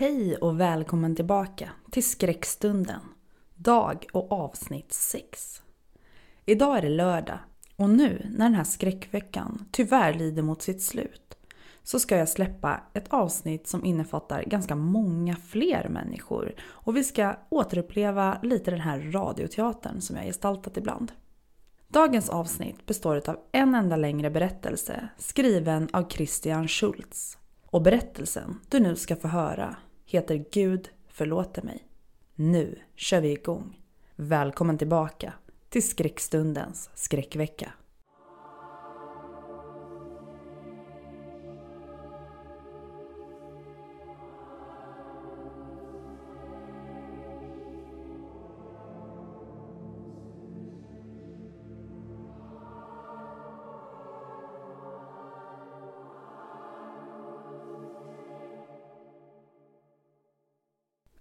Hej och välkommen tillbaka till Skräckstunden. Dag och avsnitt 6. Idag är det lördag och nu när den här skräckveckan tyvärr lider mot sitt slut så ska jag släppa ett avsnitt som innefattar ganska många fler människor och vi ska återuppleva lite den här radioteatern som jag gestaltat ibland. Dagens avsnitt består av en enda längre berättelse skriven av Christian Schultz. Och berättelsen du nu ska få höra heter Gud förlåter mig. Nu kör vi igång. Välkommen tillbaka till skräckstundens skräckvecka.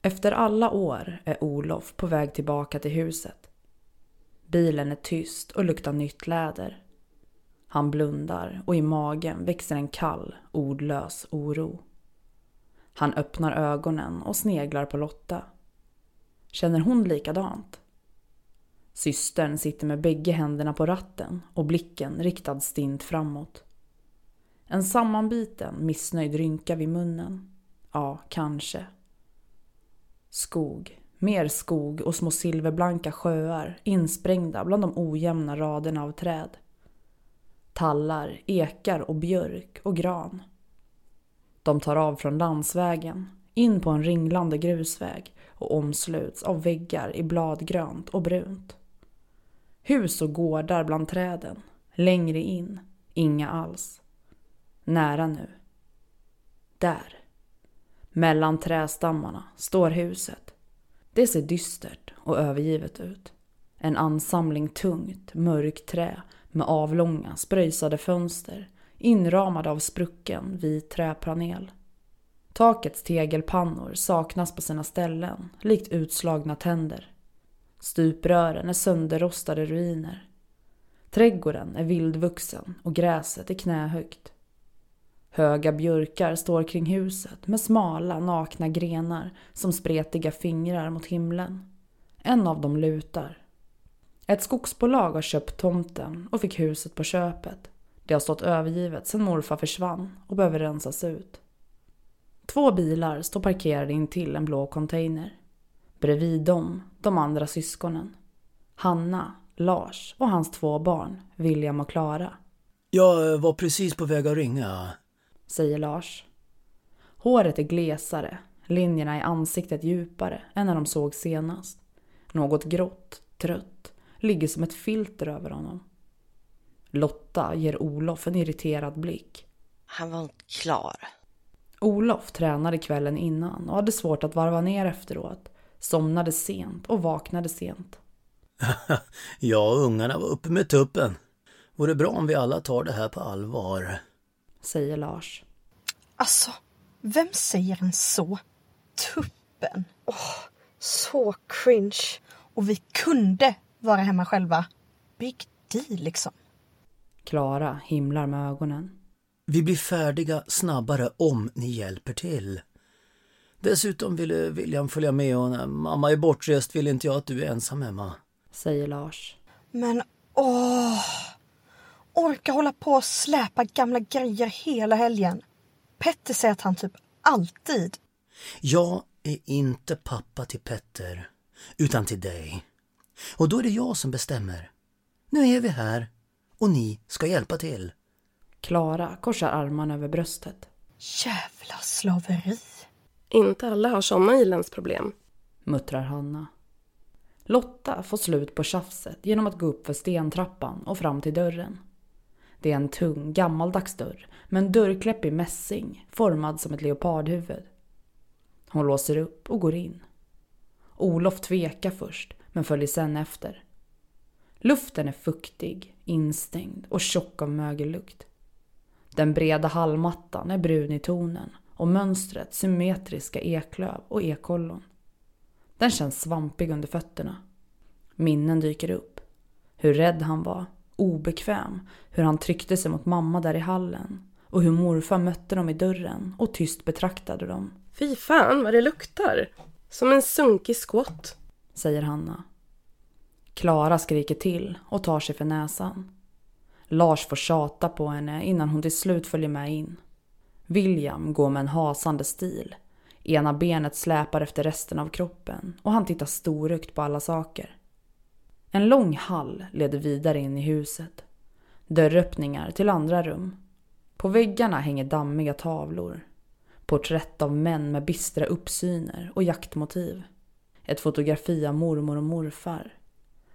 Efter alla år är Olof på väg tillbaka till huset. Bilen är tyst och luktar nytt läder. Han blundar och i magen växer en kall, ordlös oro. Han öppnar ögonen och sneglar på Lotta. Känner hon likadant? Systern sitter med bägge händerna på ratten och blicken riktad stint framåt. En sammanbiten, missnöjd rynka vid munnen. Ja, kanske. Skog, mer skog och små silverblanka sjöar insprängda bland de ojämna raderna av träd. Tallar, ekar och björk och gran. De tar av från landsvägen, in på en ringlande grusväg och omsluts av väggar i bladgrönt och brunt. Hus och gårdar bland träden. Längre in, inga alls. Nära nu. Där. Mellan trästammarna står huset. Det ser dystert och övergivet ut. En ansamling tungt, mörkt trä med avlånga, spröjsade fönster inramade av sprucken vit träpanel. Takets tegelpannor saknas på sina ställen, likt utslagna tänder. Stuprören är sönderrostade ruiner. Trädgården är vildvuxen och gräset är knähögt. Höga björkar står kring huset med smala, nakna grenar som spretiga fingrar mot himlen. En av dem lutar. Ett skogsbolag har köpt tomten och fick huset på köpet. Det har stått övergivet sedan morfar försvann och behöver rensas ut. Två bilar står parkerade intill en blå container. Bredvid dem, de andra syskonen. Hanna, Lars och hans två barn, William och Klara. Jag var precis på väg att ringa säger Lars. Håret är glesare, linjerna i ansiktet djupare än när de såg senast. Något grått, trött, ligger som ett filter över honom. Lotta ger Olof en irriterad blick. Han var inte klar. Olof tränade kvällen innan och hade svårt att varva ner efteråt. Somnade sent och vaknade sent. ja, ungarna var uppe med tuppen. Vore bra om vi alla tar det här på allvar säger Lars. Alltså, vem säger en så? Tuppen. Oh, så cringe. Och vi kunde vara hemma själva. Big deal liksom. Klara himlar med ögonen. Vi blir färdiga snabbare om ni hjälper till. Dessutom ville William följa med och när mamma är bortrest vill inte jag att du är ensam hemma. Säger Lars. Men åh! Orka hålla på och släpa gamla grejer hela helgen. Petter säger att han typ alltid... Jag är inte pappa till Petter, utan till dig. Och då är det jag som bestämmer. Nu är vi här och ni ska hjälpa till. Klara korsar armarna över bröstet. Jävla slaveri. Inte alla har såna ilandsproblem. muttrar Hanna. Lotta får slut på tjafset genom att gå upp för stentrappan och fram till dörren. Det är en tung, gammaldags dörr med en dörrkläpp i mässing formad som ett leopardhuvud. Hon låser upp och går in. Olof tvekar först, men följer sen efter. Luften är fuktig, instängd och tjock av mögellukt. Den breda hallmattan är brun i tonen och mönstret symmetriska eklöv och ekollon. Den känns svampig under fötterna. Minnen dyker upp. Hur rädd han var, obekväm, hur han tryckte sig mot mamma där i hallen och hur morfar mötte dem i dörren och tyst betraktade dem, Fy fan vad det luktar! Som en sunkig skott. säger Hanna. Klara skriker till och tar sig för näsan. Lars får tjata på henne innan hon till slut följer med in. William går med en hasande stil. Ena benet släpar efter resten av kroppen och han tittar storögt på alla saker. En lång hall leder vidare in i huset. Dörröppningar till andra rum. På väggarna hänger dammiga tavlor. Porträtt av män med bistra uppsyner och jaktmotiv. Ett fotografi av mormor och morfar.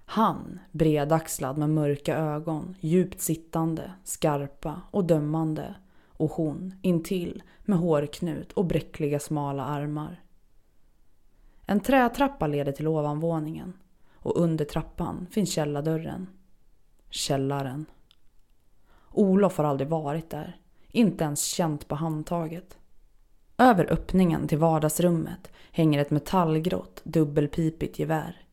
Han, bredaxlad med mörka ögon, djupt sittande, skarpa och dömande. Och hon, intill, med hårknut och bräckliga smala armar. En trätrappa leder till ovanvåningen och under trappan finns källardörren. Källaren. Olof har aldrig varit där, inte ens känt på handtaget. Över öppningen till vardagsrummet hänger ett metallgrått dubbelpipigt gevär.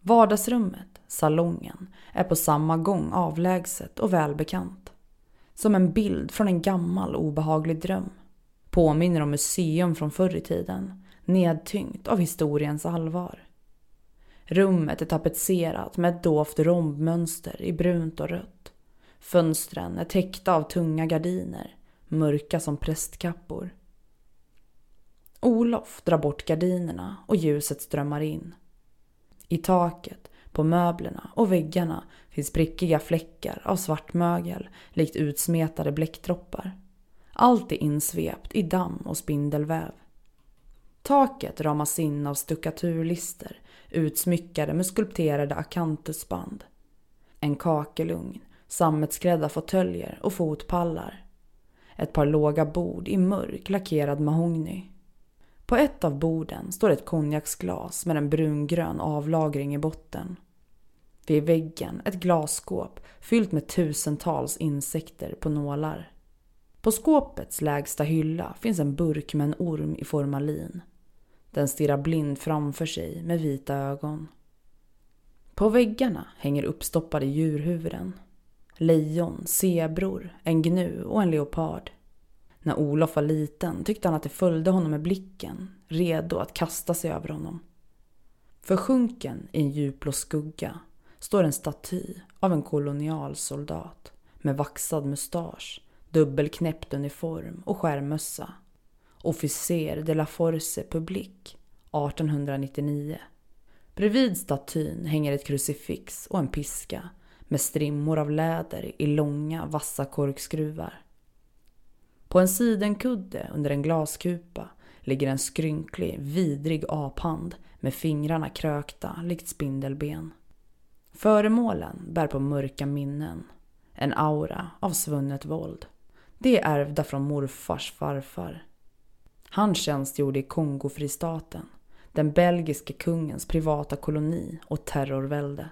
Vardagsrummet, salongen, är på samma gång avlägset och välbekant. Som en bild från en gammal obehaglig dröm. Påminner om museum från förr i tiden, nedtyngt av historiens allvar. Rummet är tapetserat med ett dovt rombmönster i brunt och rött. Fönstren är täckta av tunga gardiner, mörka som prästkappor. Olof drar bort gardinerna och ljuset strömmar in. I taket, på möblerna och väggarna finns prickiga fläckar av svart mögel likt utsmetade bläckdroppar. Allt är insvept i damm och spindelväv. Taket ramas in av stuckaturlister utsmyckade med skulpterade akantusband. En kakelugn, sammetsgrädda fåtöljer och fotpallar. Ett par låga bord i mörk lackerad mahogny. På ett av borden står ett konjaksglas med en brungrön avlagring i botten. Vid väggen ett glasskåp fyllt med tusentals insekter på nålar. På skåpets lägsta hylla finns en burk med en orm i formalin. Den stirrar blind framför sig med vita ögon. På väggarna hänger uppstoppade djurhuvuden. Lejon, zebror, en gnu och en leopard. När Olof var liten tyckte han att det följde honom med blicken, redo att kasta sig över honom. Försjunken i en djupblå skugga står en staty av en kolonialsoldat med vaxad mustasch, dubbelknäppt uniform och skärmössa. Officer de la Force Public, 1899. Bredvid statyn hänger ett krucifix och en piska med strimmor av läder i långa vassa korkskruvar. På en sidenkudde under en glaskupa ligger en skrynklig, vidrig aphand med fingrarna krökta likt spindelben. Föremålen bär på mörka minnen. En aura av svunnet våld. Det är ärvda från morfars farfar. Han tjänstgjorde i Kongofristaten, den belgiske kungens privata koloni och terrorvälde.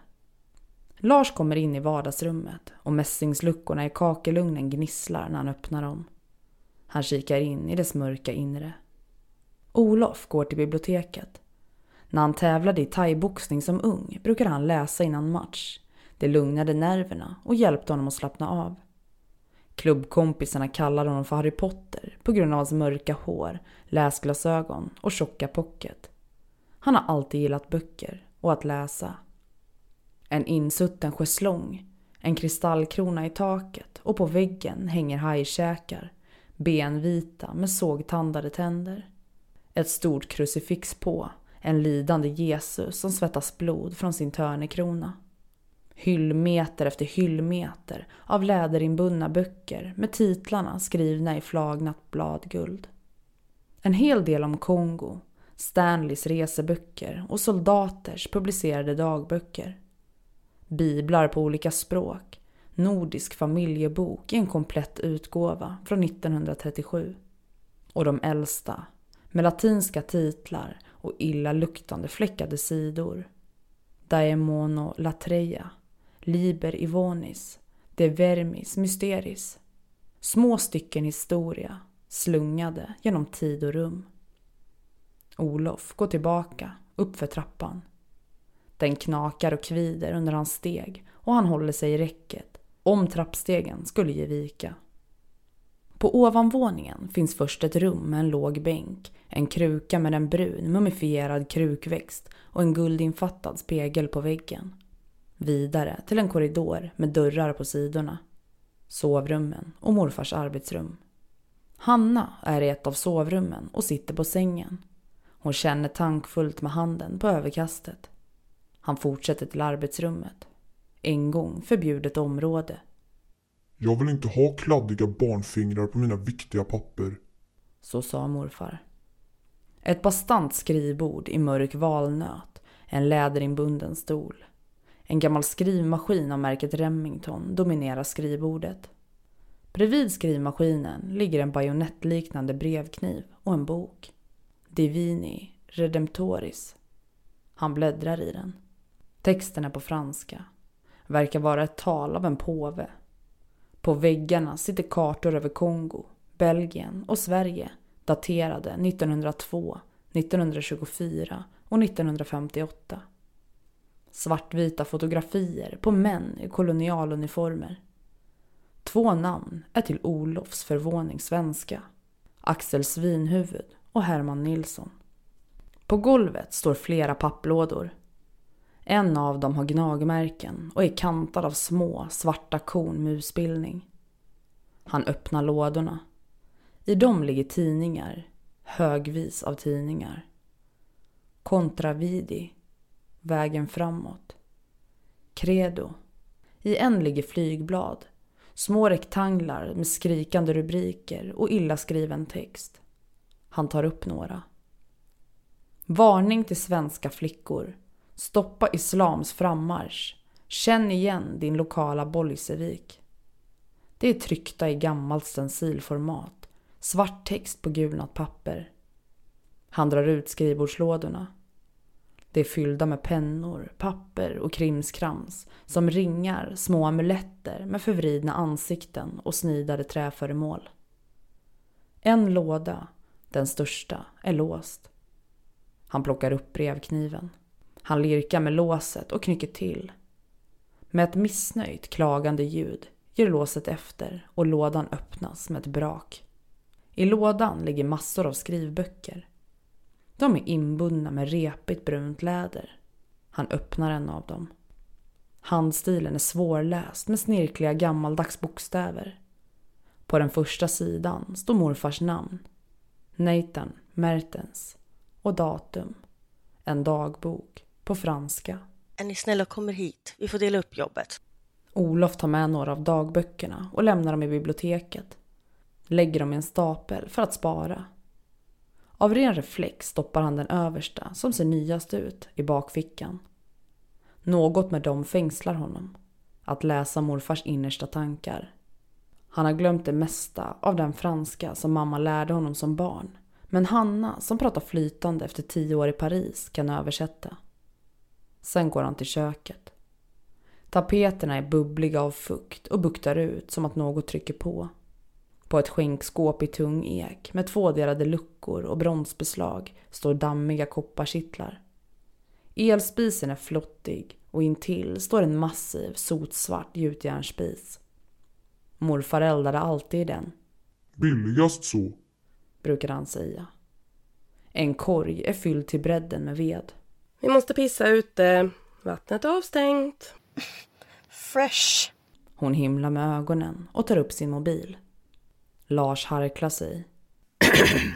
Lars kommer in i vardagsrummet och mässingsluckorna i kakelugnen gnisslar när han öppnar dem. Han kikar in i dess mörka inre. Olof går till biblioteket. När han tävlade i thaiboxning som ung brukade han läsa innan match. Det lugnade nerverna och hjälpte honom att slappna av. Klubbkompisarna kallade honom för Harry Potter på grund av hans mörka hår, läsglasögon och tjocka pocket. Han har alltid gillat böcker och att läsa. En insutten schäslong, en kristallkrona i taket och på väggen hänger hajkäkar Benvita med sågtandade tänder. Ett stort krucifix på, en lidande Jesus som svettas blod från sin törnekrona. Hyllmeter efter hyllmeter av läderinbundna böcker med titlarna skrivna i flagnat bladguld. En hel del om Kongo, Stanleys reseböcker och soldaters publicerade dagböcker. Biblar på olika språk, Nordisk familjebok i en komplett utgåva från 1937. Och de äldsta, med latinska titlar och illaluktande fläckade sidor. Daemono Latreia, Liber Ivonis, De Vermis Mysteris. Små stycken historia, slungade genom tid och rum. Olof går tillbaka, uppför trappan. Den knakar och kvider under hans steg och han håller sig i räcket om trappstegen skulle ge vika. På ovanvåningen finns först ett rum med en låg bänk, en kruka med en brun mumifierad krukväxt och en guldinfattad spegel på väggen. Vidare till en korridor med dörrar på sidorna. Sovrummen och morfars arbetsrum. Hanna är i ett av sovrummen och sitter på sängen. Hon känner tankfullt med handen på överkastet. Han fortsätter till arbetsrummet. En gång förbjudet område. Jag vill inte ha kladdiga barnfingrar på mina viktiga papper. Så sa morfar. Ett bastant skrivbord i mörk valnöt. En läderinbunden stol. En gammal skrivmaskin av märket Remington dominerar skrivbordet. Bredvid skrivmaskinen ligger en bajonettliknande brevkniv och en bok. Divini Redemptoris. Han bläddrar i den. Texten är på franska. Verkar vara ett tal av en påve. På väggarna sitter kartor över Kongo, Belgien och Sverige daterade 1902, 1924 och 1958. Svartvita fotografier på män i kolonialuniformer. Två namn är till Olofs förvåning svenska. Axel Svinhuvud och Herman Nilsson. På golvet står flera papplådor. En av dem har gnagmärken och är kantad av små svarta korn med. Han öppnar lådorna. I dem ligger tidningar, högvis av tidningar. Kontravidi. Vägen framåt. Credo. I en ligger flygblad. Små rektanglar med skrikande rubriker och illa skriven text. Han tar upp några. Varning till svenska flickor. Stoppa islams frammarsch. Känn igen din lokala bolsjevik. Det är tryckta i gammalt stencilformat. Svart text på gulnat papper. Han drar ut skrivbordslådorna. Det är fyllda med pennor, papper och krimskrams som ringar, små amuletter med förvridna ansikten och snidade träföremål. En låda, den största, är låst. Han plockar upp brevkniven. Han lirkar med låset och knycker till. Med ett missnöjt klagande ljud ger låset efter och lådan öppnas med ett brak. I lådan ligger massor av skrivböcker. De är inbundna med repigt brunt läder. Han öppnar en av dem. Handstilen är svårläst med snirkliga gammaldags bokstäver. På den första sidan står morfars namn. Nathan Mertens. Och datum. En dagbok. På franska. Är ni snälla kommer hit? Vi får dela upp jobbet. Olof tar med några av dagböckerna och lämnar dem i biblioteket. Lägger dem i en stapel för att spara. Av ren reflex stoppar han den översta, som ser nyast ut, i bakfickan. Något med dem fängslar honom. Att läsa morfars innersta tankar. Han har glömt det mesta av den franska som mamma lärde honom som barn. Men Hanna, som pratar flytande efter tio år i Paris, kan översätta. Sen går han till köket. Tapeterna är bubbliga av fukt och buktar ut som att något trycker på. På ett skänkskåp i tung ek med tvådelade luckor och bronsbeslag står dammiga kopparkittlar. Elspisen är flottig och intill står en massiv sotsvart gjutjärnsspis. Morfar eldade alltid i den. Billigast så. Brukade han säga. En korg är fylld till bredden med ved. Vi måste pissa ute. Vattnet är avstängt. Fresh. Hon himlar med ögonen och tar upp sin mobil. Lars harklar sig.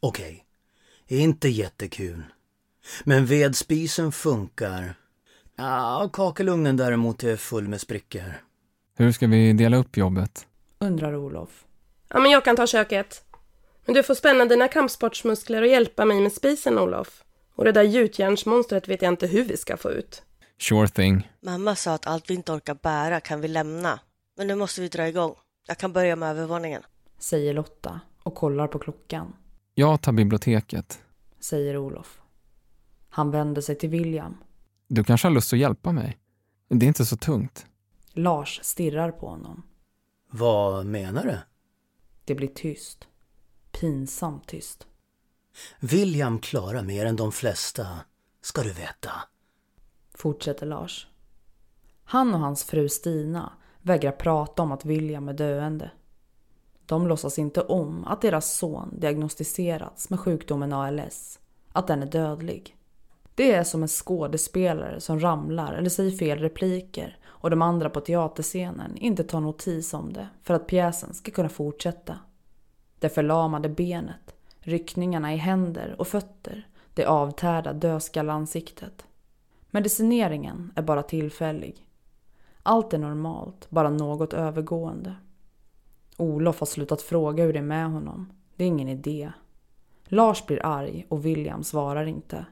Okej, inte jättekul. Men vedspisen funkar. Ja, kakelugnen däremot är full med sprickor. Hur ska vi dela upp jobbet? Undrar Olof. Ja, men jag kan ta köket. Men du får spänna dina kampsportsmuskler och hjälpa mig med spisen, Olof. Och det där gjutjärnsmonstret vet jag inte hur vi ska få ut. Sure thing. Mamma sa att allt vi inte orkar bära kan vi lämna. Men nu måste vi dra igång. Jag kan börja med övervåningen. Säger Lotta och kollar på klockan. Jag tar biblioteket. Säger Olof. Han vänder sig till William. Du kanske har lust att hjälpa mig? Det är inte så tungt. Lars stirrar på honom. Vad menar du? Det blir tyst. Pinsamt tyst. William klarar mer än de flesta, ska du veta. Fortsätter Lars. Han och hans fru Stina vägrar prata om att William är döende. De låtsas inte om att deras son diagnostiserats med sjukdomen ALS, att den är dödlig. Det är som en skådespelare som ramlar eller säger fel repliker och de andra på teaterscenen inte tar notis om det för att pjäsen ska kunna fortsätta. Det förlamade benet, ryckningarna i händer och fötter, det avtärda dödskallansiktet. Medicineringen är bara tillfällig. Allt är normalt, bara något övergående. Olof har slutat fråga hur det är med honom. Det är ingen idé. Lars blir arg och William svarar inte.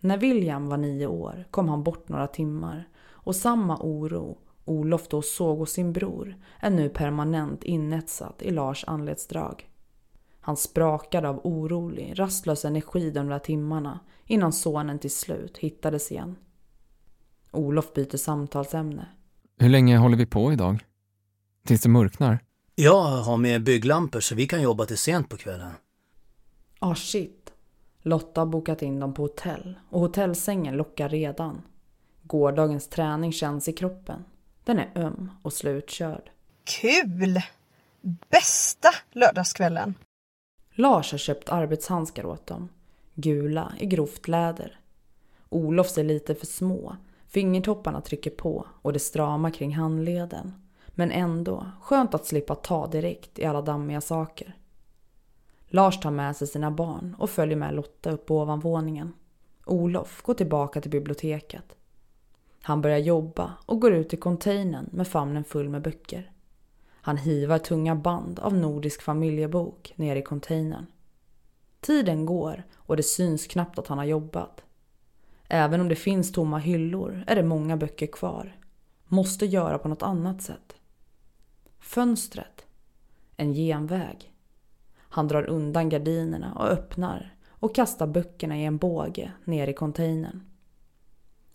När William var nio år kom han bort några timmar och samma oro Olof då såg hos sin bror är nu permanent inetsat i Lars anletsdrag. Han sprakade av orolig, rastlös energi de där timmarna innan sonen till slut hittades igen. Olof byter samtalsämne. Hur länge håller vi på idag? Tills det mörknar? Jag har med bygglampor så vi kan jobba till sent på kvällen. Ah shit. Lotta har bokat in dem på hotell och hotellsängen lockar redan. Gårdagens träning känns i kroppen. Den är öm och slutkörd. Kul! Bästa lördagskvällen! Lars har köpt arbetshandskar åt dem. Gula i grovt läder. Olofs är lite för små. Fingertopparna trycker på och det stramar kring handleden. Men ändå skönt att slippa ta direkt i alla dammiga saker. Lars tar med sig sina barn och följer med Lotta upp på ovanvåningen. Olof går tillbaka till biblioteket. Han börjar jobba och går ut i containern med famnen full med böcker. Han hivar tunga band av Nordisk familjebok ner i containern. Tiden går och det syns knappt att han har jobbat. Även om det finns tomma hyllor är det många böcker kvar. Måste göra på något annat sätt. Fönstret. En genväg. Han drar undan gardinerna och öppnar och kastar böckerna i en båge ner i containern.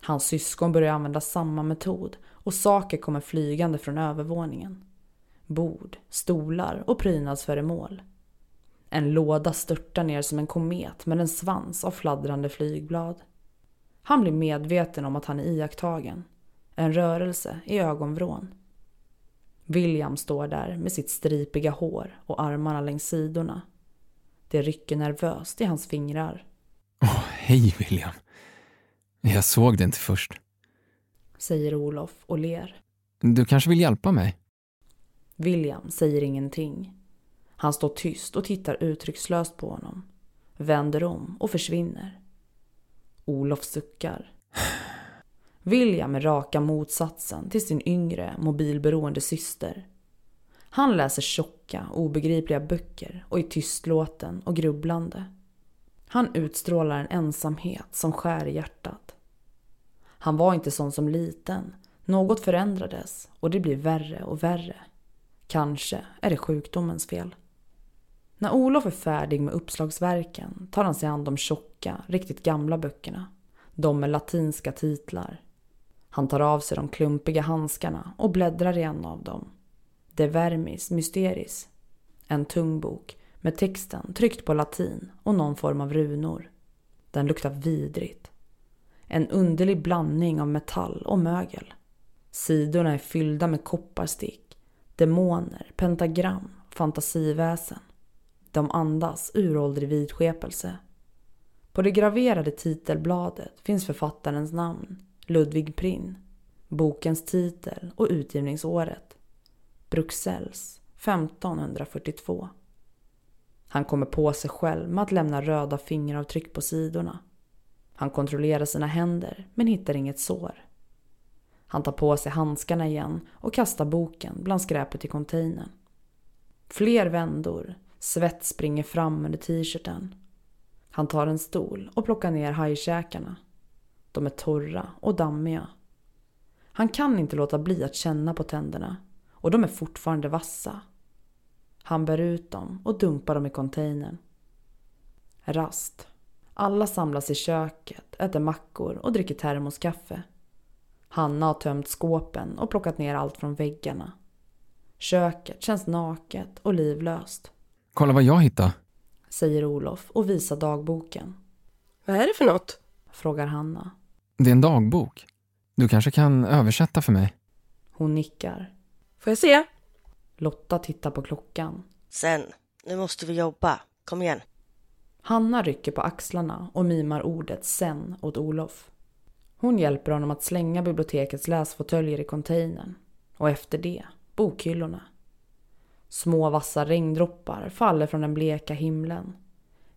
Hans syskon börjar använda samma metod och saker kommer flygande från övervåningen. Bord, stolar och prydnadsföremål. En låda störtar ner som en komet med en svans av fladdrande flygblad. Han blir medveten om att han är iakttagen. En rörelse i ögonvrån. William står där med sitt stripiga hår och armarna längs sidorna. Det rycker nervöst i hans fingrar. Åh, oh, hej William. Jag såg det inte först. Säger Olof och ler. Du kanske vill hjälpa mig? William säger ingenting. Han står tyst och tittar uttryckslöst på honom. Vänder om och försvinner. Olof suckar. William är raka motsatsen till sin yngre, mobilberoende syster. Han läser tjocka, obegripliga böcker och är tystlåten och grubblande. Han utstrålar en ensamhet som skär i hjärtat. Han var inte sån som liten. Något förändrades och det blir värre och värre. Kanske är det sjukdomens fel. När Olof är färdig med uppslagsverken tar han sig an de tjocka, riktigt gamla böckerna. De med latinska titlar. Han tar av sig de klumpiga handskarna och bläddrar i en av dem. De Vermis Mysteris. En tung bok med texten tryckt på latin och någon form av runor. Den luktar vidrigt. En underlig blandning av metall och mögel. Sidorna är fyllda med kopparstick, demoner, pentagram, fantasiväsen. De andas uråldrig vidskepelse. På det graverade titelbladet finns författarens namn, Ludvig Prinn, bokens titel och utgivningsåret. Bruxelles, 1542. Han kommer på sig själv med att lämna röda fingeravtryck på sidorna. Han kontrollerar sina händer men hittar inget sår. Han tar på sig handskarna igen och kastar boken bland skräpet i containern. Fler vändor, svett springer fram under t-shirten. Han tar en stol och plockar ner hajkäkarna. De är torra och dammiga. Han kan inte låta bli att känna på tänderna och de är fortfarande vassa. Han bär ut dem och dumpar dem i containern. Rast. Alla samlas i köket, äter mackor och dricker termoskaffe. Hanna har tömt skåpen och plockat ner allt från väggarna. Köket känns naket och livlöst. Kolla vad jag hittade. Säger Olof och visar dagboken. Vad är det för något? Frågar Hanna. Det är en dagbok. Du kanske kan översätta för mig? Hon nickar. Får jag se? Lotta tittar på klockan. Sen, nu måste vi jobba. Kom igen. Hanna rycker på axlarna och mimar ordet sen åt Olof. Hon hjälper honom att slänga bibliotekets läsfåtöljer i containern. Och efter det, bokhyllorna. Små vassa regndroppar faller från den bleka himlen.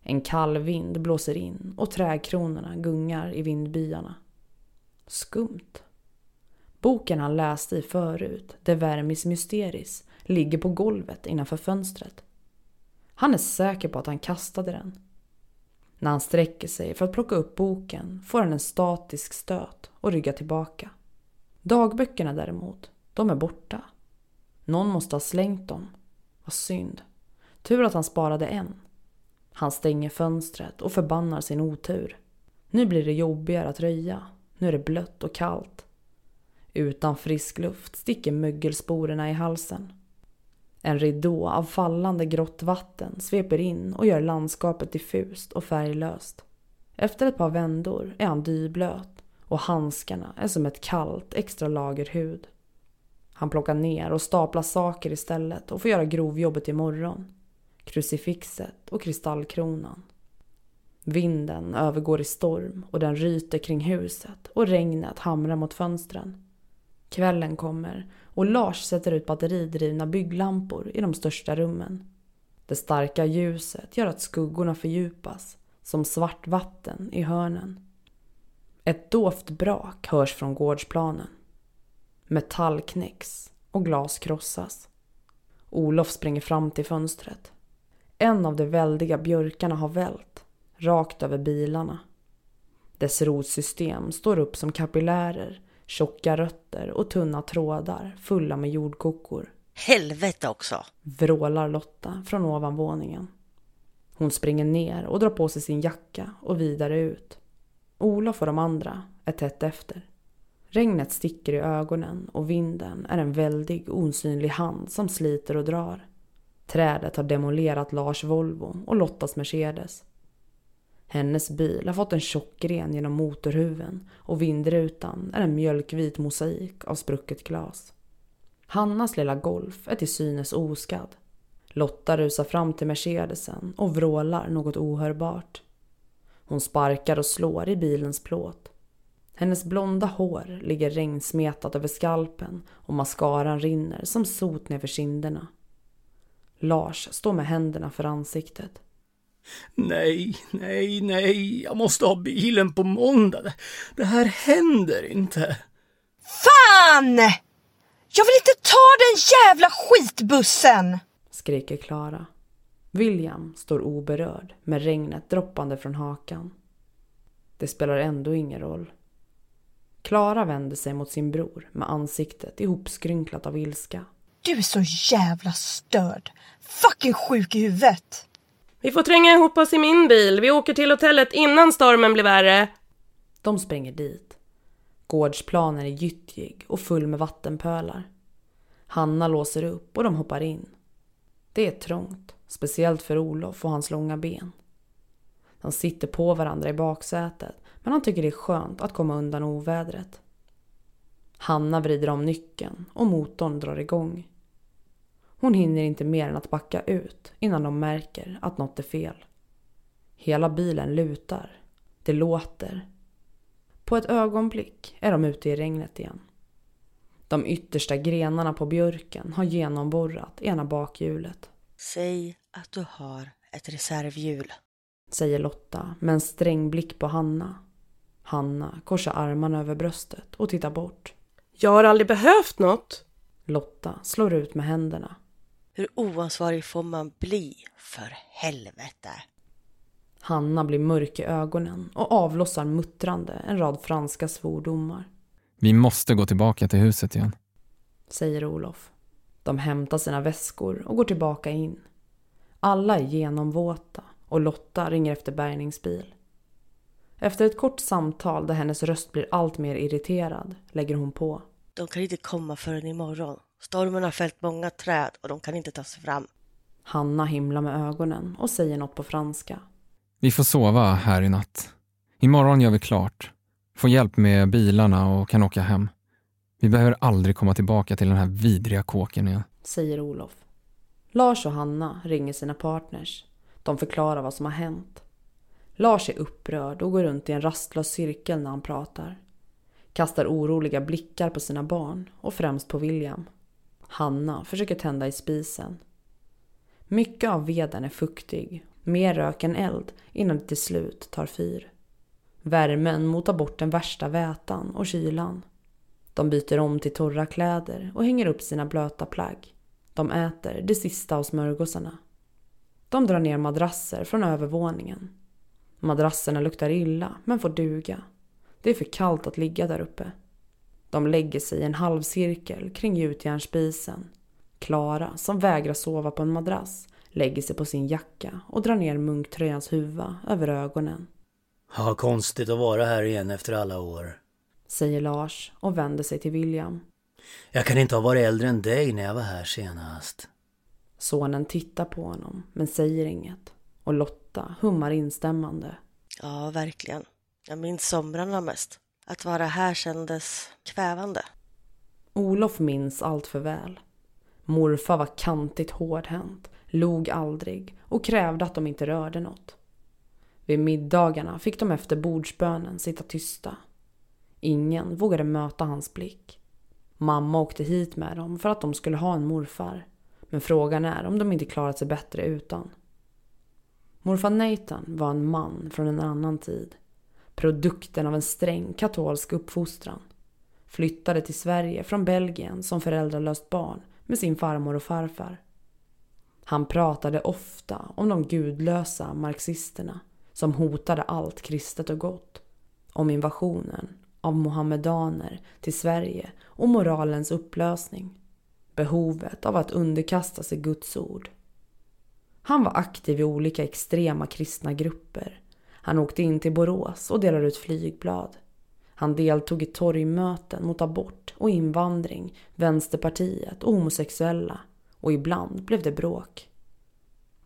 En kall vind blåser in och trädkronorna gungar i vindbyarna. Skumt. Boken han läste i förut, De Vermis Mysteris, ligger på golvet innanför fönstret. Han är säker på att han kastade den. När han sträcker sig för att plocka upp boken får han en statisk stöt och ryggar tillbaka. Dagböckerna däremot, de är borta. Någon måste ha slängt dem. Vad synd. Tur att han sparade en. Han stänger fönstret och förbannar sin otur. Nu blir det jobbigare att röja. Nu är det blött och kallt. Utan frisk luft sticker mögelsporerna i halsen. En ridå av fallande grått vatten sveper in och gör landskapet diffust och färglöst. Efter ett par vändor är han dyblöt och handskarna är som ett kallt extra lager hud. Han plockar ner och staplar saker istället och får göra grovjobbet imorgon. Krucifixet och kristallkronan. Vinden övergår i storm och den ryter kring huset och regnet hamrar mot fönstren. Kvällen kommer och Lars sätter ut batteridrivna bygglampor i de största rummen. Det starka ljuset gör att skuggorna fördjupas som svart vatten i hörnen. Ett dovt brak hörs från gårdsplanen. Metall knäcks och glas krossas. Olof springer fram till fönstret. En av de väldiga björkarna har vält, rakt över bilarna. Dess rotsystem står upp som kapillärer Tjocka rötter och tunna trådar fulla med jordkokor. Helvete också! Vrålar Lotta från ovanvåningen. Hon springer ner och drar på sig sin jacka och vidare ut. Olof och de andra är tätt efter. Regnet sticker i ögonen och vinden är en väldig osynlig hand som sliter och drar. Trädet har demolerat Lars Volvo och Lottas Mercedes. Hennes bil har fått en tjock gren genom motorhuven och vindrutan är en mjölkvit mosaik av sprucket glas. Hannas lilla Golf är till synes oskadd. Lotta rusar fram till Mercedesen och vrålar något ohörbart. Hon sparkar och slår i bilens plåt. Hennes blonda hår ligger regnsmetat över skalpen och mascaran rinner som sot nerför kinderna. Lars står med händerna för ansiktet. Nej, nej, nej, jag måste ha bilen på måndag. Det här händer inte. Fan! Jag vill inte ta den jävla skitbussen! Skriker Klara. William står oberörd med regnet droppande från hakan. Det spelar ändå ingen roll. Klara vänder sig mot sin bror med ansiktet ihopskrynklat av ilska. Du är så jävla störd. Fucking sjuk i huvudet. Vi får tränga ihop oss i min bil. Vi åker till hotellet innan stormen blir värre. De springer dit. Gårdsplanen är gyttjig och full med vattenpölar. Hanna låser upp och de hoppar in. Det är trångt, speciellt för Olof och hans långa ben. De sitter på varandra i baksätet men han tycker det är skönt att komma undan ovädret. Hanna vrider om nyckeln och motorn drar igång. Hon hinner inte mer än att backa ut innan de märker att något är fel. Hela bilen lutar. Det låter. På ett ögonblick är de ute i regnet igen. De yttersta grenarna på björken har genomborrat ena bakhjulet. Säg att du har ett reservhjul. Säger Lotta med en sträng blick på Hanna. Hanna korsar armarna över bröstet och tittar bort. Jag har aldrig behövt något. Lotta slår ut med händerna. Hur oansvarig får man bli, för helvete? Hanna blir mörk i ögonen och avlossar muttrande en rad franska svordomar. Vi måste gå tillbaka till huset igen. Säger Olof. De hämtar sina väskor och går tillbaka in. Alla är genomvåta och Lotta ringer efter bärgningsbil. Efter ett kort samtal där hennes röst blir allt mer irriterad lägger hon på. De kan inte komma förrän imorgon. Stormen har fällt många träd och de kan inte ta sig fram. Hanna himlar med ögonen och säger något på franska. Vi får sova här i natt. Imorgon gör vi klart. Får hjälp med bilarna och kan åka hem. Vi behöver aldrig komma tillbaka till den här vidriga kåken igen. Säger Olof. Lars och Hanna ringer sina partners. De förklarar vad som har hänt. Lars är upprörd och går runt i en rastlös cirkel när han pratar. Kastar oroliga blickar på sina barn och främst på William. Hanna försöker tända i spisen. Mycket av veden är fuktig, mer rök än eld innan det till slut tar fyr. Värmen motar bort den värsta vätan och kylan. De byter om till torra kläder och hänger upp sina blöta plagg. De äter det sista av smörgåsarna. De drar ner madrasser från övervåningen. Madrasserna luktar illa, men får duga. Det är för kallt att ligga där uppe. De lägger sig i en halvcirkel kring gjutjärnsspisen. Klara, som vägrar sova på en madrass, lägger sig på sin jacka och drar ner munktröjans huva över ögonen. Ja, konstigt att vara här igen efter alla år. Säger Lars och vänder sig till William. Jag kan inte ha varit äldre än dig när jag var här senast. Sonen tittar på honom men säger inget. Och Lotta hummar instämmande. Ja, verkligen. Jag minns somrarna mest. Att vara här kändes kvävande. Olof minns allt för väl. Morfar var kantigt hårdhänt, log aldrig och krävde att de inte rörde något. Vid middagarna fick de efter bordsbönen sitta tysta. Ingen vågade möta hans blick. Mamma åkte hit med dem för att de skulle ha en morfar. Men frågan är om de inte klarat sig bättre utan. Morfar Nathan var en man från en annan tid. Produkten av en sträng katolsk uppfostran. Flyttade till Sverige från Belgien som föräldralöst barn med sin farmor och farfar. Han pratade ofta om de gudlösa marxisterna som hotade allt kristet och gott. Om invasionen av mohammedaner till Sverige och moralens upplösning. Behovet av att underkasta sig Guds ord. Han var aktiv i olika extrema kristna grupper. Han åkte in till Borås och delade ut flygblad. Han deltog i torgmöten mot abort och invandring, Vänsterpartiet och homosexuella. Och ibland blev det bråk.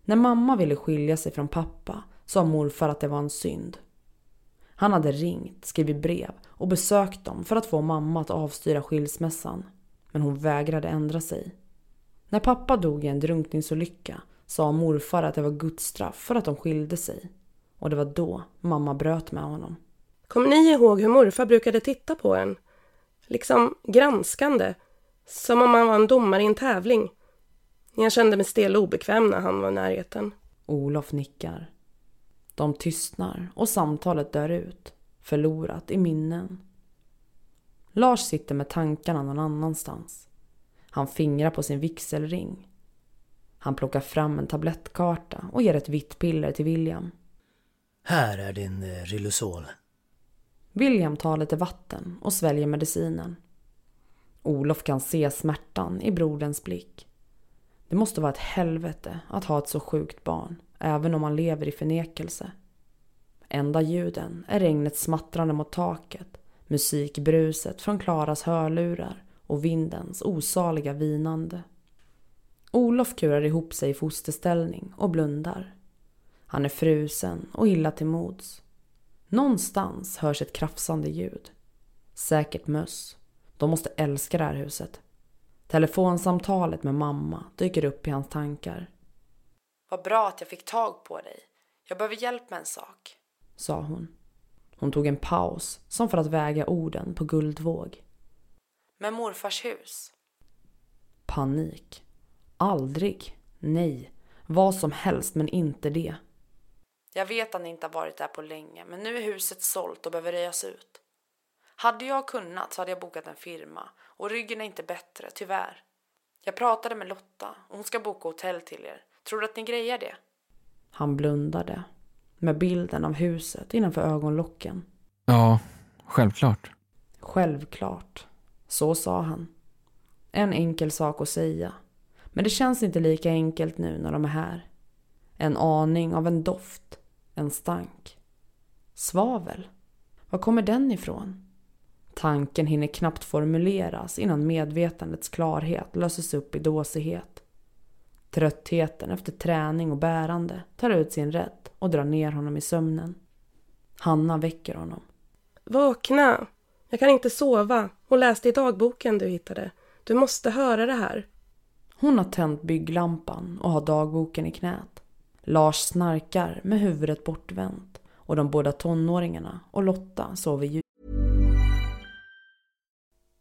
När mamma ville skilja sig från pappa sa morfar att det var en synd. Han hade ringt, skrivit brev och besökt dem för att få mamma att avstyra skilsmässan. Men hon vägrade ändra sig. När pappa dog i en drunkningsolycka sa morfar att det var Guds straff för att de skilde sig. Och det var då mamma bröt med honom. Kommer ni ihåg hur morfar brukade titta på en? Liksom granskande. Som om han var en domare i en tävling. Jag kände mig stel och obekväm när han var i närheten. Olof nickar. De tystnar och samtalet dör ut. Förlorat i minnen. Lars sitter med tankarna någon annanstans. Han fingrar på sin vigselring. Han plockar fram en tablettkarta och ger ett vitt piller till William. Här är din eh, Riluzol. William tar lite vatten och sväljer medicinen. Olof kan se smärtan i broderns blick. Det måste vara ett helvete att ha ett så sjukt barn, även om man lever i förnekelse. Enda ljuden är regnets smattrande mot taket, musikbruset från Klaras hörlurar och vindens osaliga vinande. Olof kurar ihop sig i fosterställning och blundar. Han är frusen och illa till mods. Någonstans hörs ett krafsande ljud. Säkert möss. De måste älska det här huset. Telefonsamtalet med mamma dyker upp i hans tankar. Vad bra att jag fick tag på dig. Jag behöver hjälp med en sak, sa hon. Hon tog en paus, som för att väga orden på guldvåg. Med morfars hus. Panik. Aldrig. Nej. Vad som helst men inte det. Jag vet att ni inte har varit där på länge men nu är huset sålt och behöver röjas ut. Hade jag kunnat så hade jag bokat en firma och ryggen är inte bättre, tyvärr. Jag pratade med Lotta och hon ska boka hotell till er. Tror du att ni grejar det? Han blundade med bilden av huset innanför ögonlocken. Ja, självklart. Självklart. Så sa han. En enkel sak att säga. Men det känns inte lika enkelt nu när de är här. En aning av en doft. En stank. Svavel. Var kommer den ifrån? Tanken hinner knappt formuleras innan medvetandets klarhet löses upp i dåsighet. Tröttheten efter träning och bärande tar ut sin rätt och drar ner honom i sömnen. Hanna väcker honom. Vakna! Jag kan inte sova och läste i dagboken du hittade. Du måste höra det här. Hon har tänt bygglampan och har dagboken i knät. Lars snarkar med huvudet bortvänt och de båda tonåringarna och Lotta sover djupt.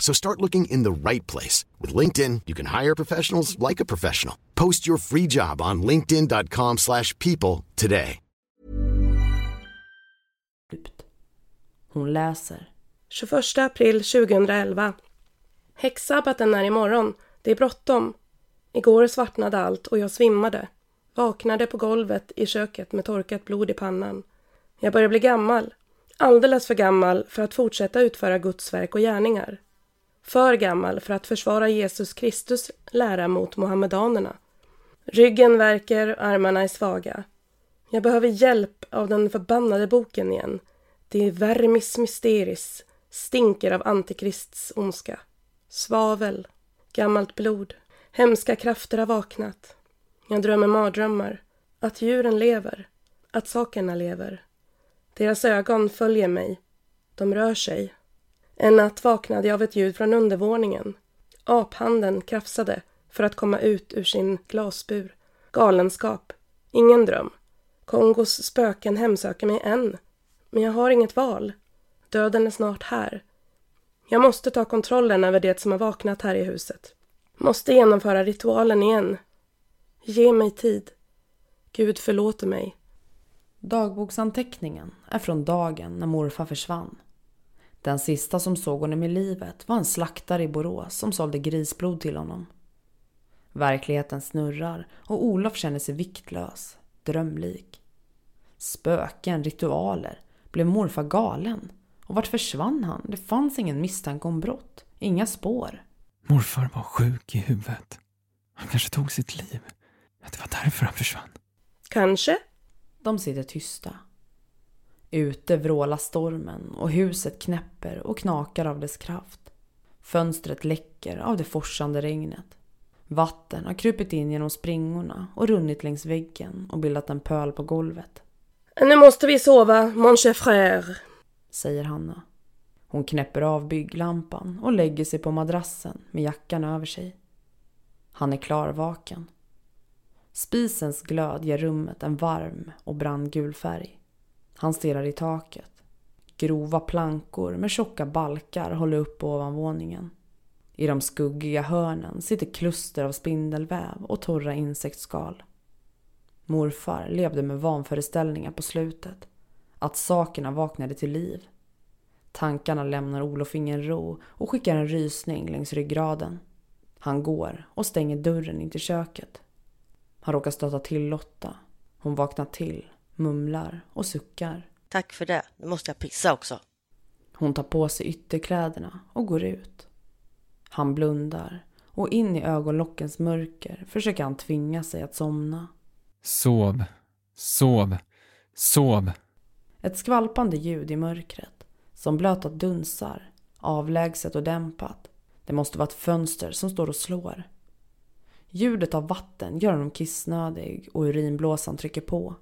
So start looking in the right place. With LinkedIn, you can hire professionals like a professional. Post your free job on linkedin.com slash people today. Hon läser. 21 april 2011. Häxsabbaten är imorgon. Det är bråttom. Igår svartnade allt och jag svimmade. Vaknade på golvet i köket med torkat blod i pannan. Jag börjar bli gammal. Alldeles för gammal för att fortsätta utföra Guds verk och gärningar. För gammal för att försvara Jesus Kristus lära mot mohammedanerna. Ryggen värker, armarna är svaga. Jag behöver hjälp av den förbannade boken igen. Det är vermis mysteris, stinker av antikrists ondska. Svavel, gammalt blod, hemska krafter har vaknat. Jag drömmer mardrömmar, att djuren lever, att sakerna lever. Deras ögon följer mig. De rör sig. En natt vaknade jag av ett ljud från undervåningen. Aphanden krafsade för att komma ut ur sin glasbur. Galenskap. Ingen dröm. Kongos spöken hemsöker mig än. Men jag har inget val. Döden är snart här. Jag måste ta kontrollen över det som har vaknat här i huset. Måste genomföra ritualen igen. Ge mig tid. Gud förlåter mig. Dagboksanteckningen är från dagen när morfar försvann. Den sista som såg honom i livet var en slaktare i Borås som sålde grisblod till honom. Verkligheten snurrar och Olof känner sig viktlös, drömlik. Spöken, ritualer. Blev morfar galen? Och vart försvann han? Det fanns ingen misstanke om brott. Inga spår. Morfar var sjuk i huvudet. Han kanske tog sitt liv. Att det var därför han försvann. Kanske. De sitter tysta. Ute vrålar stormen och huset knäpper och knakar av dess kraft. Fönstret läcker av det forsande regnet. Vatten har krupit in genom springorna och runnit längs väggen och bildat en pöl på golvet. Nu måste vi sova, mon cher frère, säger Hanna. Hon knäpper av bygglampan och lägger sig på madrassen med jackan över sig. Han är klarvaken. Spisens glöd ger rummet en varm och brandgul färg. Han stirrar i taket. Grova plankor med tjocka balkar håller upp ovanvåningen. I de skuggiga hörnen sitter kluster av spindelväv och torra insektsskal. Morfar levde med vanföreställningar på slutet. Att sakerna vaknade till liv. Tankarna lämnar Olof ingen ro och skickar en rysning längs ryggraden. Han går och stänger dörren in till köket. Han råkar stöta till Lotta. Hon vaknar till, mumlar och suckar. Tack för det. Nu måste jag pissa också. Hon tar på sig ytterkläderna och går ut. Han blundar och in i ögonlockens mörker försöker han tvinga sig att somna. Sov, sov, sov. Ett skvalpande ljud i mörkret, som blöta dunsar, avlägset och dämpat. Det måste vara ett fönster som står och slår. Ljudet av vatten gör honom kissnödig och urinblåsan trycker på.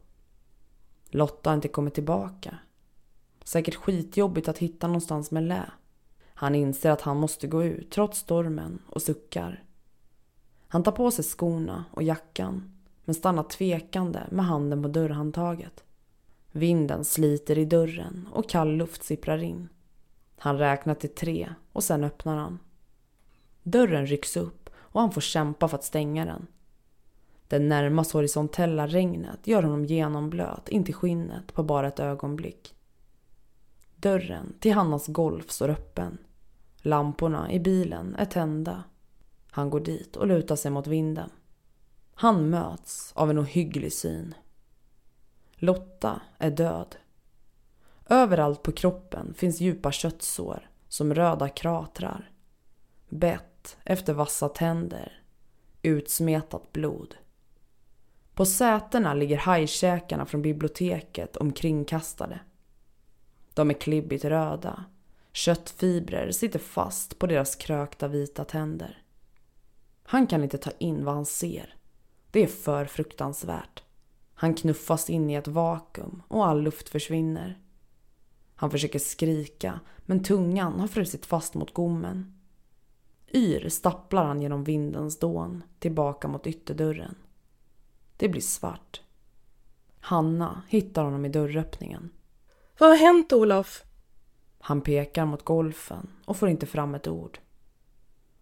Lotta har inte kommit tillbaka. Säkert skitjobbigt att hitta någonstans med lä. Han inser att han måste gå ut trots stormen och suckar. Han tar på sig skorna och jackan men stannar tvekande med handen på dörrhandtaget. Vinden sliter i dörren och kall luft sipprar in. Han räknar till tre och sen öppnar han. Dörren rycks upp och han får kämpa för att stänga den. Det närmast horisontella regnet gör honom genomblöt in till skinnet på bara ett ögonblick. Dörren till Hannas golf står öppen. Lamporna i bilen är tända. Han går dit och lutar sig mot vinden. Han möts av en ohygglig syn. Lotta är död. Överallt på kroppen finns djupa köttsår som röda kratrar. Bett efter vassa tänder. Utsmetat blod. På sätena ligger hajkäkarna från biblioteket omkringkastade. De är klibbigt röda. Köttfibrer sitter fast på deras krökta vita tänder. Han kan inte ta in vad han ser. Det är för fruktansvärt. Han knuffas in i ett vakuum och all luft försvinner. Han försöker skrika men tungan har frusit fast mot gommen. Yr stapplar han genom vindens dån tillbaka mot ytterdörren. Det blir svart. Hanna hittar honom i dörröppningen. Vad har hänt Olof? Han pekar mot golfen och får inte fram ett ord.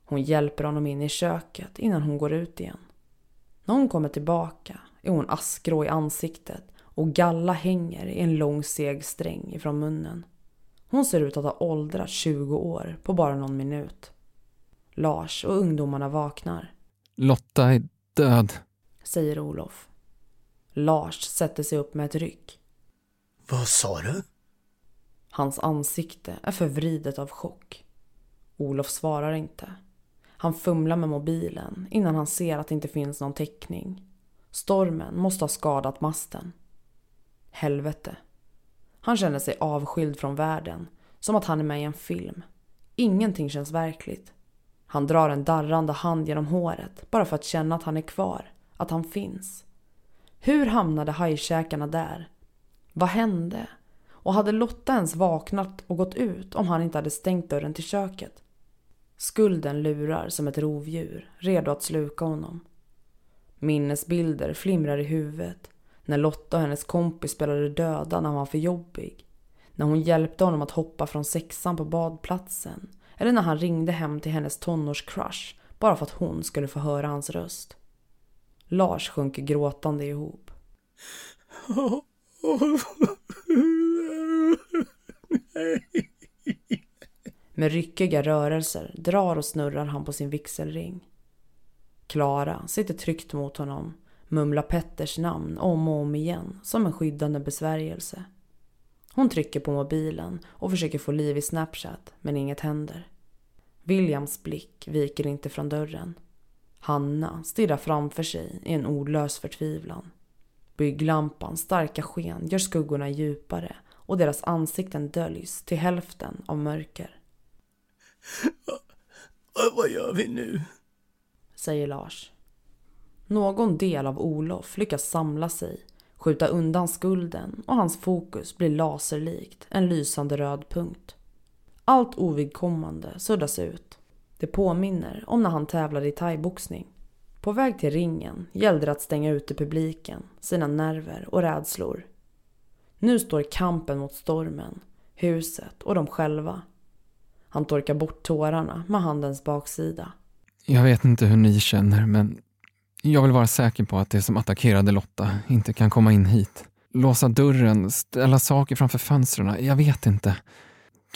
Hon hjälper honom in i köket innan hon går ut igen. När hon kommer tillbaka är hon askgrå i ansiktet och galla hänger i en lång seg sträng ifrån munnen. Hon ser ut att ha åldrats 20 år på bara någon minut. Lars och ungdomarna vaknar. Lotta är död, säger Olof. Lars sätter sig upp med ett ryck. Vad sa du? Hans ansikte är förvridet av chock. Olof svarar inte. Han fumlar med mobilen innan han ser att det inte finns någon täckning. Stormen måste ha skadat masten. Helvete. Han känner sig avskild från världen, som att han är med i en film. Ingenting känns verkligt. Han drar en darrande hand genom håret bara för att känna att han är kvar, att han finns. Hur hamnade hajkäkarna där? Vad hände? Och hade Lotta ens vaknat och gått ut om han inte hade stängt dörren till köket? Skulden lurar som ett rovdjur, redo att sluka honom. Minnesbilder flimrar i huvudet. När Lotta och hennes kompis spelade döda när han var för jobbig. När hon hjälpte honom att hoppa från sexan på badplatsen. Eller när han ringde hem till hennes tonårscrush bara för att hon skulle få höra hans röst. Lars sjunker gråtande ihop. Med ryckiga rörelser drar och snurrar han på sin vigselring. Klara sitter tryckt mot honom, mumlar Petters namn om och om igen som en skyddande besvärjelse. Hon trycker på mobilen och försöker få liv i Snapchat men inget händer. Williams blick viker inte från dörren. Hanna stirrar framför sig i en ordlös förtvivlan. Bygglampans starka sken gör skuggorna djupare och deras ansikten döljs till hälften av mörker. Vad gör vi nu? Säger Lars. Någon del av Olof lyckas samla sig, skjuta undan skulden och hans fokus blir laserlikt en lysande röd punkt. Allt ovidkommande suddas ut. Det påminner om när han tävlade i thaiboxning. På väg till ringen gällde det att stänga ute publiken, sina nerver och rädslor. Nu står kampen mot stormen, huset och de själva. Han torkar bort tårarna med handens baksida. Jag vet inte hur ni känner, men jag vill vara säker på att det som attackerade Lotta inte kan komma in hit. Låsa dörren, ställa saker framför fönstren. Jag vet inte.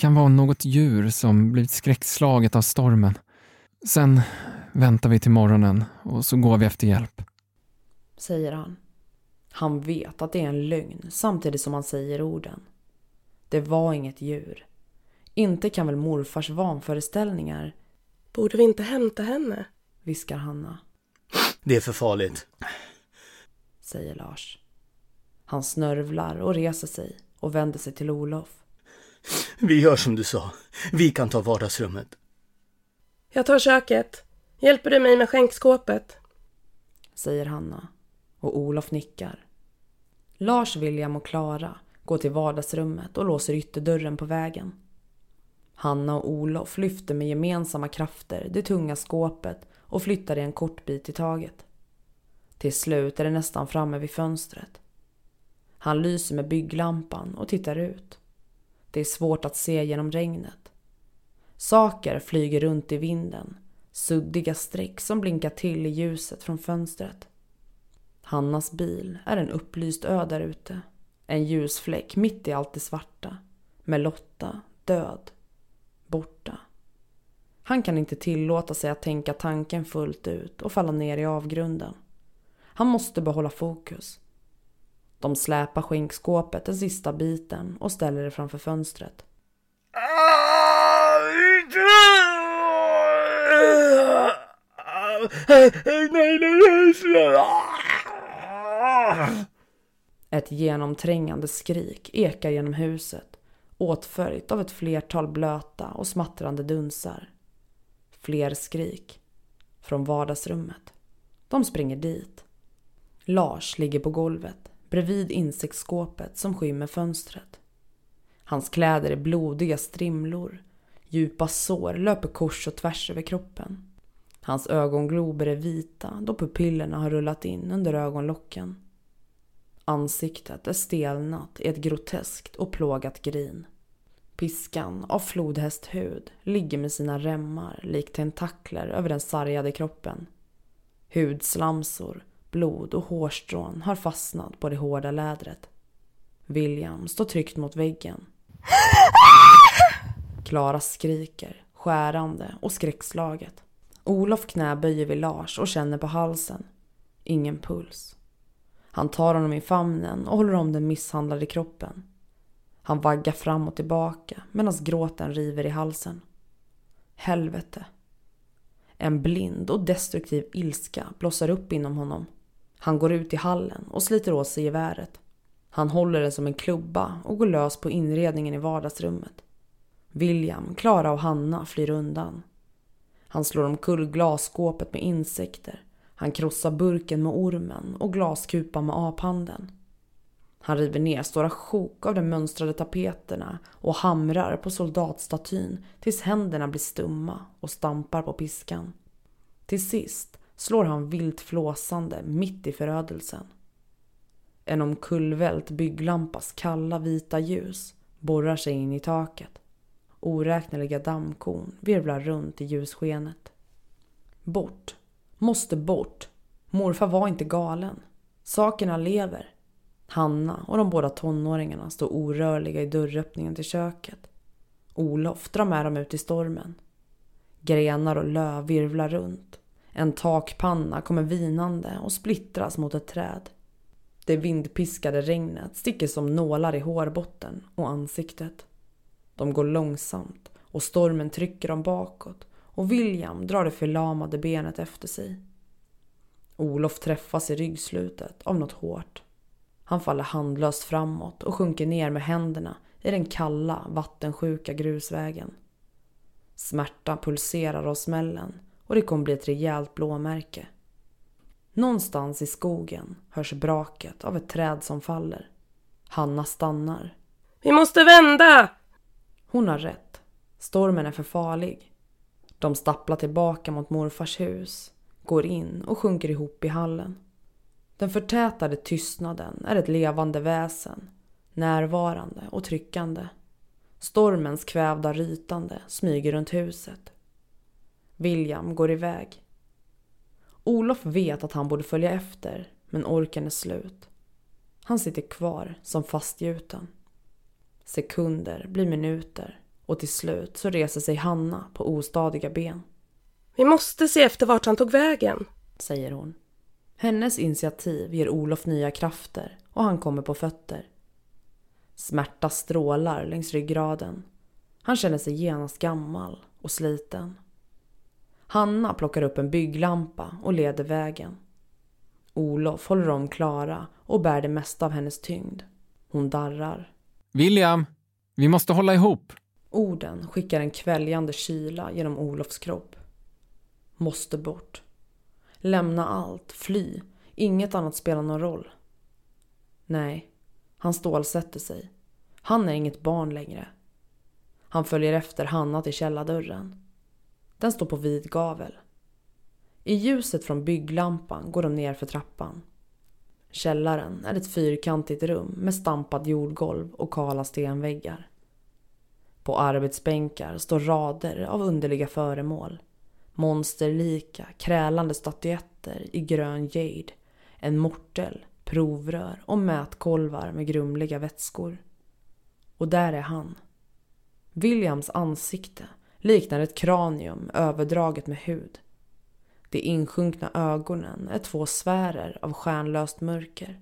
Kan vara något djur som blivit skräckslaget av stormen. Sen väntar vi till morgonen och så går vi efter hjälp. Säger han. Han vet att det är en lögn samtidigt som han säger orden. Det var inget djur. Inte kan väl morfars vanföreställningar... Borde vi inte hämta henne? Viskar Hanna. Det är för farligt. Säger Lars. Han snörvlar och reser sig och vänder sig till Olof. Vi gör som du sa. Vi kan ta vardagsrummet. Jag tar köket. Hjälper du mig med skänkskåpet? Säger Hanna och Olof nickar. Lars, William och Klara går till vardagsrummet och låser ytterdörren på vägen. Hanna och Olof lyfter med gemensamma krafter det tunga skåpet och flyttar det en kort bit i taget. Till slut är det nästan framme vid fönstret. Han lyser med bygglampan och tittar ut. Det är svårt att se genom regnet. Saker flyger runt i vinden, suddiga streck som blinkar till i ljuset från fönstret. Hannas bil är en upplyst ö där ute. En ljusfläck mitt i allt det svarta. Med Lotta död. Borta. Han kan inte tillåta sig att tänka tanken fullt ut och falla ner i avgrunden. Han måste behålla fokus. De släpar skinkskåpet den sista biten och ställer det framför fönstret. Ett genomträngande skrik ekar genom huset åtföljt av ett flertal blöta och smattrande dunsar. Fler skrik. Från vardagsrummet. De springer dit. Lars ligger på golvet bredvid insektsskåpet som skymmer fönstret. Hans kläder är blodiga strimlor. Djupa sår löper kors och tvärs över kroppen. Hans ögonglober är vita då pupillerna har rullat in under ögonlocken. Ansiktet är stelnat i ett groteskt och plågat grin. Piskan av flodhästhud ligger med sina remmar likt tentakler över den sargade kroppen. Hudslamsor, blod och hårstrån har fastnat på det hårda lädret. William står tryckt mot väggen. Klara skriker, skärande och skräckslaget. Olof knäböjer vid Lars och känner på halsen. Ingen puls. Han tar honom i famnen och håller om den misshandlade kroppen. Han vaggar fram och tillbaka medan gråten river i halsen. Helvete. En blind och destruktiv ilska blossar upp inom honom. Han går ut i hallen och sliter åt sig geväret. Han håller det som en klubba och går lös på inredningen i vardagsrummet. William, Klara och Hanna flyr undan. Han slår omkull glasskåpet med insekter. Han krossar burken med ormen och glaskupan med aphanden. Han river ner stora sjok av de mönstrade tapeterna och hamrar på soldatstatyn tills händerna blir stumma och stampar på piskan. Till sist slår han vilt flåsande mitt i förödelsen. En omkullvält bygglampas kalla vita ljus borrar sig in i taket. Oräkneliga dammkorn virvlar runt i ljusskenet. Bort. Måste bort. Morfar var inte galen. Sakerna lever. Hanna och de båda tonåringarna står orörliga i dörröppningen till köket. Olof drar med dem ut i stormen. Grenar och löv virvlar runt. En takpanna kommer vinande och splittras mot ett träd. Det vindpiskade regnet sticker som nålar i hårbotten och ansiktet. De går långsamt och stormen trycker dem bakåt och William drar det förlamade benet efter sig. Olof träffas i ryggslutet av något hårt. Han faller handlöst framåt och sjunker ner med händerna i den kalla, vattensjuka grusvägen. Smärta pulserar av smällen och det kommer bli ett rejält blåmärke. Någonstans i skogen hörs braket av ett träd som faller. Hanna stannar. Vi måste vända! Hon har rätt. Stormen är för farlig. De stapplar tillbaka mot morfars hus, går in och sjunker ihop i hallen. Den förtätade tystnaden är ett levande väsen, närvarande och tryckande. Stormens kvävda rytande smyger runt huset. William går iväg. Olof vet att han borde följa efter, men orken är slut. Han sitter kvar som fastgjuten. Sekunder blir minuter och till slut så reser sig Hanna på ostadiga ben. Vi måste se efter vart han tog vägen, säger hon. Hennes initiativ ger Olof nya krafter och han kommer på fötter. Smärta strålar längs ryggraden. Han känner sig genast gammal och sliten. Hanna plockar upp en bygglampa och leder vägen. Olof håller om Klara och bär det mesta av hennes tyngd. Hon darrar. William, vi måste hålla ihop. Orden skickar en kväljande kyla genom Olofs kropp. Måste bort. Lämna allt, fly. Inget annat spelar någon roll. Nej, han stålsätter sig. Han är inget barn längre. Han följer efter Hanna till källardörren. Den står på vid gavel. I ljuset från bygglampan går de ner för trappan. Källaren är ett fyrkantigt rum med stampat jordgolv och kala stenväggar. På arbetsbänkar står rader av underliga föremål. Monsterlika, krälande statyetter i grön jade. En mortel, provrör och mätkolvar med grumliga vätskor. Och där är han. Williams ansikte liknar ett kranium överdraget med hud. De insjunkna ögonen är två sfärer av stjärnlöst mörker.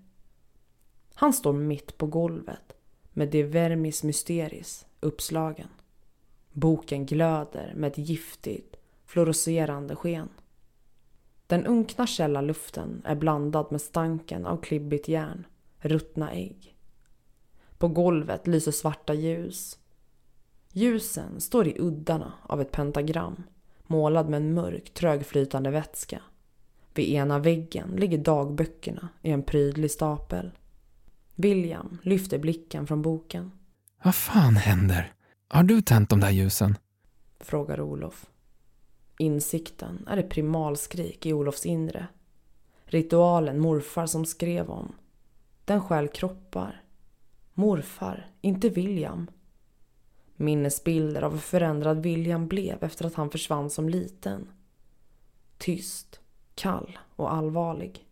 Han står mitt på golvet med De Vermis Mysteris uppslagen. Boken glöder med ett giftigt, fluorescerande sken. Den unkna källarluften är blandad med stanken av klibbigt järn, ruttna ägg. På golvet lyser svarta ljus. Ljusen står i uddarna av ett pentagram målad med en mörk trögflytande vätska. Vid ena väggen ligger dagböckerna i en prydlig stapel. William lyfter blicken från boken. Vad fan händer? Har du tänt de där ljusen? Frågar Olof. Insikten är ett primalskrik i Olofs inre. Ritualen morfar som skrev om. Den skäl kroppar. Morfar, inte William. Minnesbilder av hur förändrad William blev efter att han försvann som liten. Tyst, kall och allvarlig.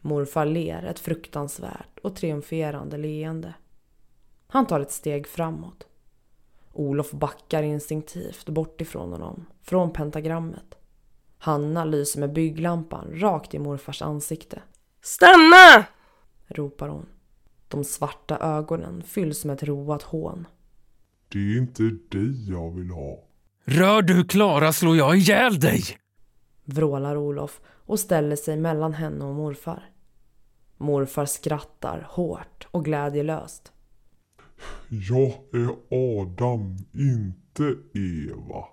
Morfar ler ett fruktansvärt och triumferande leende. Han tar ett steg framåt. Olof backar instinktivt bort ifrån honom, från pentagrammet. Hanna lyser med bygglampan rakt i morfars ansikte. Stanna! ropar hon. De svarta ögonen fylls med ett roat hån. Det är inte dig jag vill ha. Rör du Klara slår jag ihjäl dig! Vrålar Olof och ställer sig mellan henne och morfar. Morfar skrattar hårt och glädjelöst. Jag är Adam, inte Eva.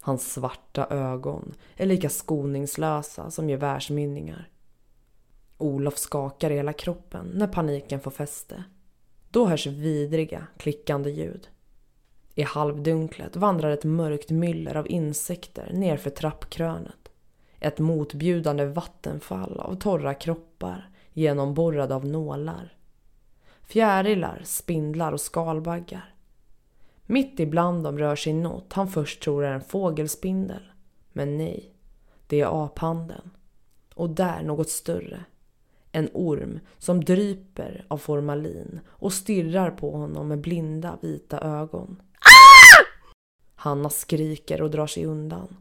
Hans svarta ögon är lika skoningslösa som gevärsmynningar. Olof skakar hela kroppen när paniken får fäste. Då hörs vidriga, klickande ljud. I halvdunklet vandrar ett mörkt myller av insekter nerför trappkrönet. Ett motbjudande vattenfall av torra kroppar genomborrade av nålar. Fjärilar, spindlar och skalbaggar. Mitt ibland dem rör sig något han först tror är en fågelspindel. Men nej, det är aphanden. Och där något större. En orm som dryper av formalin och stirrar på honom med blinda vita ögon. Ah! Hanna skriker och drar sig undan.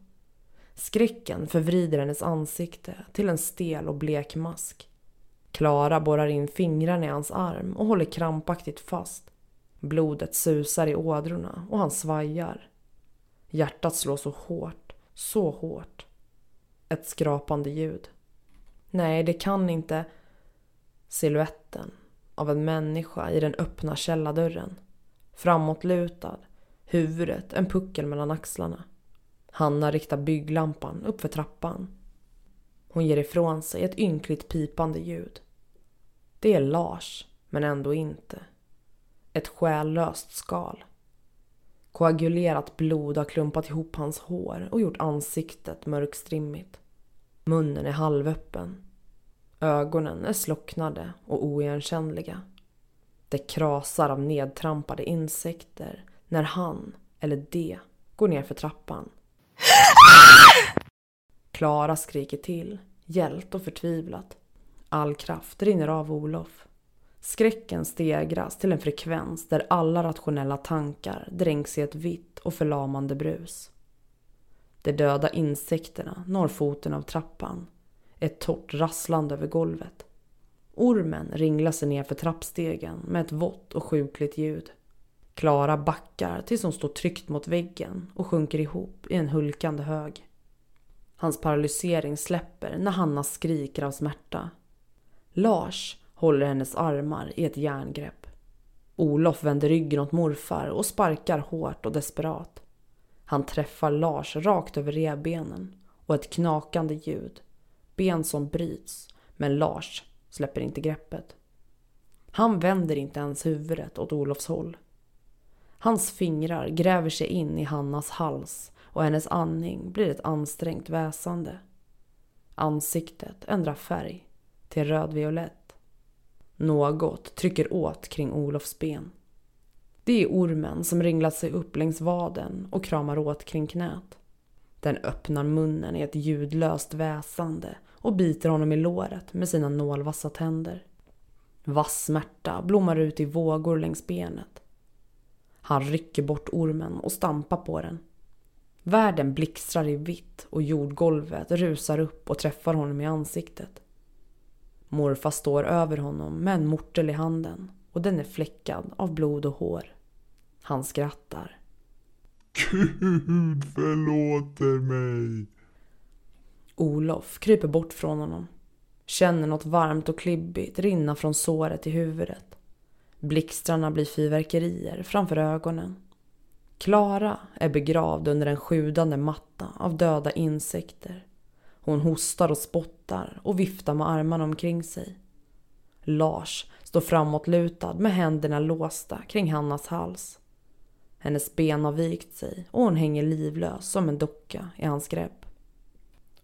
Skräcken förvrider hennes ansikte till en stel och blek mask. Klara borrar in fingrarna i hans arm och håller krampaktigt fast. Blodet susar i ådrorna och han svajar. Hjärtat slår så hårt, så hårt. Ett skrapande ljud. Nej, det kan inte... Siluetten av en människa i den öppna källardörren. Framåtlutad, huvudet en puckel mellan axlarna. Hanna riktar bygglampan uppför trappan. Hon ger ifrån sig ett ynkligt pipande ljud. Det är Lars, men ändå inte. Ett själlöst skal. Koagulerat blod har klumpat ihop hans hår och gjort ansiktet mörkstrimmigt. Munnen är halvöppen. Ögonen är slocknade och oigenkännliga. Det krasar av nedtrampade insekter när han, eller de, går ner för trappan. Klara skriker till, gällt och förtvivlat. All kraft rinner av Olof. Skräcken stegras till en frekvens där alla rationella tankar dränks i ett vitt och förlamande brus. De döda insekterna når foten av trappan. Ett torrt rasslande över golvet. Ormen ringlar sig ner för trappstegen med ett vått och sjukligt ljud. Klara backar tills hon står tryckt mot väggen och sjunker ihop i en hulkande hög. Hans paralysering släpper när Hanna skriker av smärta. Lars håller hennes armar i ett järngrepp. Olof vänder ryggen åt morfar och sparkar hårt och desperat. Han träffar Lars rakt över revbenen och ett knakande ljud. Ben som bryts, men Lars släpper inte greppet. Han vänder inte ens huvudet åt Olofs håll. Hans fingrar gräver sig in i Hannas hals och hennes andning blir ett ansträngt väsande. Ansiktet ändrar färg till rödviolett. Något trycker åt kring Olofs ben. Det är ormen som ringlat sig upp längs vaden och kramar åt kring knät. Den öppnar munnen i ett ljudlöst väsande och biter honom i låret med sina nålvassa tänder. Vass smärta blommar ut i vågor längs benet. Han rycker bort ormen och stampar på den. Världen blixtrar i vitt och jordgolvet rusar upp och träffar honom i ansiktet. Morfar står över honom med en mortel i handen och den är fläckad av blod och hår. Han skrattar. Gud förlåter mig. Olof kryper bort från honom. Känner något varmt och klibbigt rinna från såret i huvudet. Blixtrarna blir fyrverkerier framför ögonen. Klara är begravd under en sjudande matta av döda insekter. Hon hostar och spottar och viftar med armarna omkring sig. Lars står framåtlutad med händerna låsta kring Hannas hals. Hennes ben har vikt sig och hon hänger livlös som en docka i hans grepp.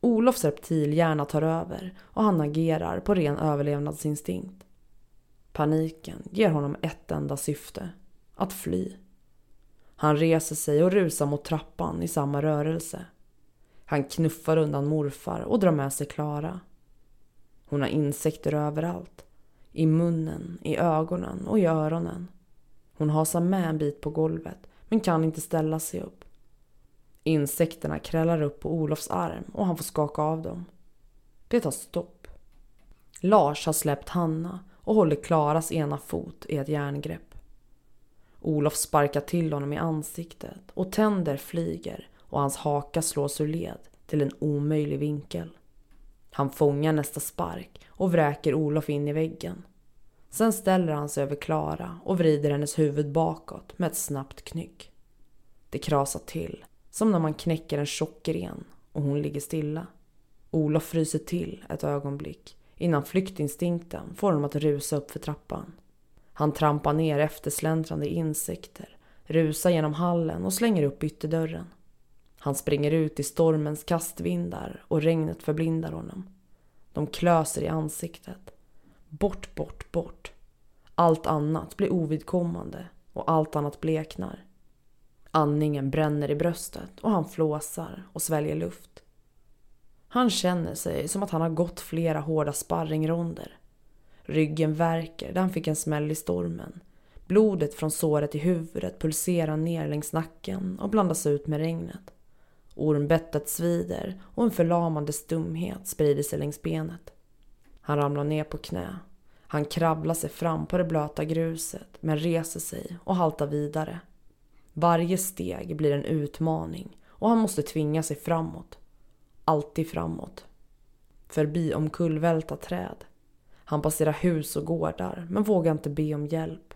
Olofs reptilhjärna tar över och han agerar på ren överlevnadsinstinkt. Paniken ger honom ett enda syfte. Att fly. Han reser sig och rusar mot trappan i samma rörelse. Han knuffar undan morfar och drar med sig Klara. Hon har insekter överallt. I munnen, i ögonen och i öronen. Hon hasar med en bit på golvet men kan inte ställa sig upp. Insekterna krälar upp på Olofs arm och han får skaka av dem. Det tar stopp. Lars har släppt Hanna och håller Klaras ena fot i ett järngrepp. Olof sparkar till honom i ansiktet och tänder flyger och hans haka slås ur led till en omöjlig vinkel. Han fångar nästa spark och vräker Olof in i väggen. Sen ställer han sig över Klara och vrider hennes huvud bakåt med ett snabbt knyck. Det krasar till, som när man knäcker en tjock gren och hon ligger stilla. Olof fryser till ett ögonblick innan flyktinstinkten får honom att rusa upp för trappan. Han trampar ner eftersläntrande insekter, rusar genom hallen och slänger upp ytterdörren. Han springer ut i stormens kastvindar och regnet förblindar honom. De klöser i ansiktet. Bort, bort, bort. Allt annat blir ovidkommande och allt annat bleknar. Andningen bränner i bröstet och han flåsar och sväljer luft. Han känner sig som att han har gått flera hårda sparringronder. Ryggen värker där han fick en smäll i stormen. Blodet från såret i huvudet pulserar ner längs nacken och blandas ut med regnet. Ormbettet svider och en förlamande stumhet sprider sig längs benet. Han ramlar ner på knä. Han kravlar sig fram på det blöta gruset men reser sig och haltar vidare. Varje steg blir en utmaning och han måste tvinga sig framåt. Alltid framåt. Förbi omkullvälta träd. Han passerar hus och gårdar men vågar inte be om hjälp.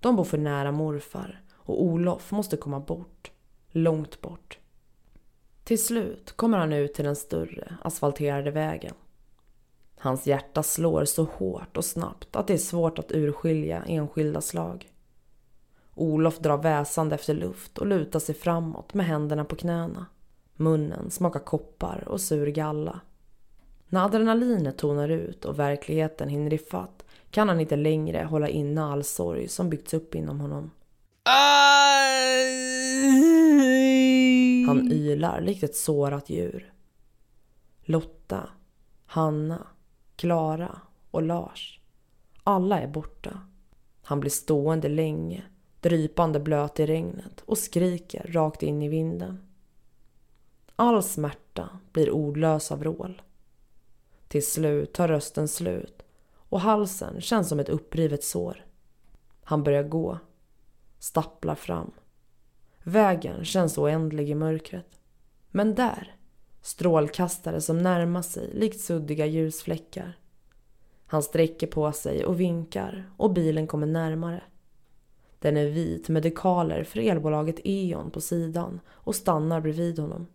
De bor för nära morfar och Olof måste komma bort. Långt bort. Till slut kommer han ut till den större asfalterade vägen. Hans hjärta slår så hårt och snabbt att det är svårt att urskilja enskilda slag. Olof drar väsande efter luft och lutar sig framåt med händerna på knäna. Munnen smakar koppar och sur galla. När adrenalinet tonar ut och verkligheten hinner ifatt kan han inte längre hålla inne all sorg som byggts upp inom honom. Han ylar likt ett sårat djur. Lotta, Hanna, Klara och Lars. Alla är borta. Han blir stående länge, drypande blöt i regnet och skriker rakt in i vinden. All smärta blir ordlösa vrål. Till slut tar rösten slut och halsen känns som ett upprivet sår. Han börjar gå, stapplar fram. Vägen känns oändlig i mörkret. Men där, strålkastare som närmar sig likt suddiga ljusfläckar. Han sträcker på sig och vinkar och bilen kommer närmare. Den är vit med dekaler för elbolaget E.ON på sidan och stannar bredvid honom.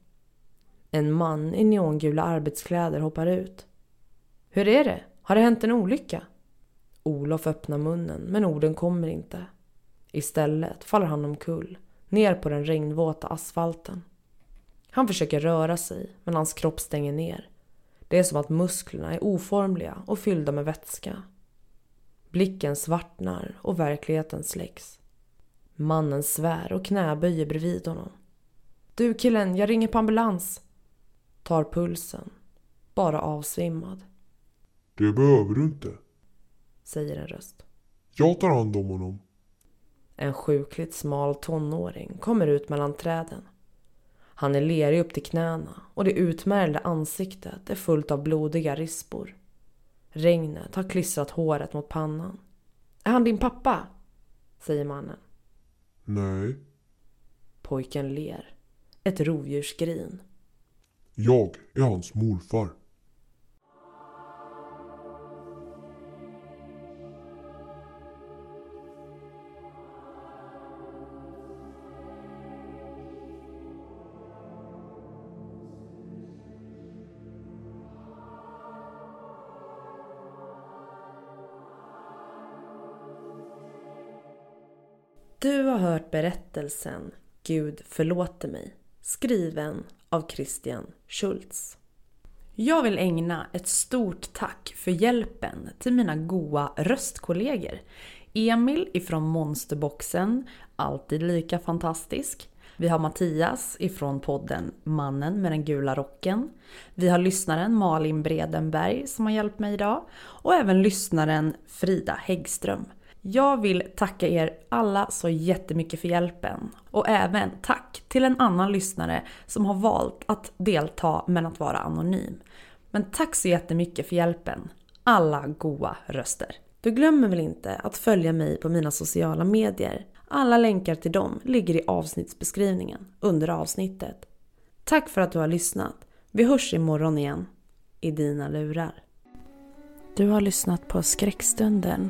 En man i neongula arbetskläder hoppar ut. Hur är det? Har det hänt en olycka? Olof öppnar munnen men orden kommer inte. Istället faller han omkull, ner på den regnvåta asfalten. Han försöker röra sig men hans kropp stänger ner. Det är som att musklerna är oformliga och fyllda med vätska. Blicken svartnar och verkligheten släcks. Mannen svär och knäböjer bredvid honom. Du killen, jag ringer på ambulans. Tar pulsen. Bara avsvimmad. Det behöver du inte. Säger en röst. Jag tar hand om honom. En sjukligt smal tonåring kommer ut mellan träden. Han är lerig upp till knäna och det utmärgda ansiktet är fullt av blodiga rispor. Regnet har klistrat håret mot pannan. Är han din pappa? Säger mannen. Nej. Pojken ler. Ett rovdjursgrin. Jag är hans morfar. Hört berättelsen Gud förlåter mig skriven av Christian Schultz. Jag vill ägna ett stort tack för hjälpen till mina goa röstkollegor. Emil ifrån Monsterboxen, alltid lika fantastisk. Vi har Mattias ifrån podden Mannen med den gula rocken. Vi har lyssnaren Malin Bredenberg som har hjälpt mig idag. Och även lyssnaren Frida Häggström. Jag vill tacka er alla så jättemycket för hjälpen. Och även tack till en annan lyssnare som har valt att delta men att vara anonym. Men tack så jättemycket för hjälpen. Alla goa röster. Du glömmer väl inte att följa mig på mina sociala medier? Alla länkar till dem ligger i avsnittsbeskrivningen under avsnittet. Tack för att du har lyssnat. Vi hörs imorgon igen i dina lurar. Du har lyssnat på Skräckstunden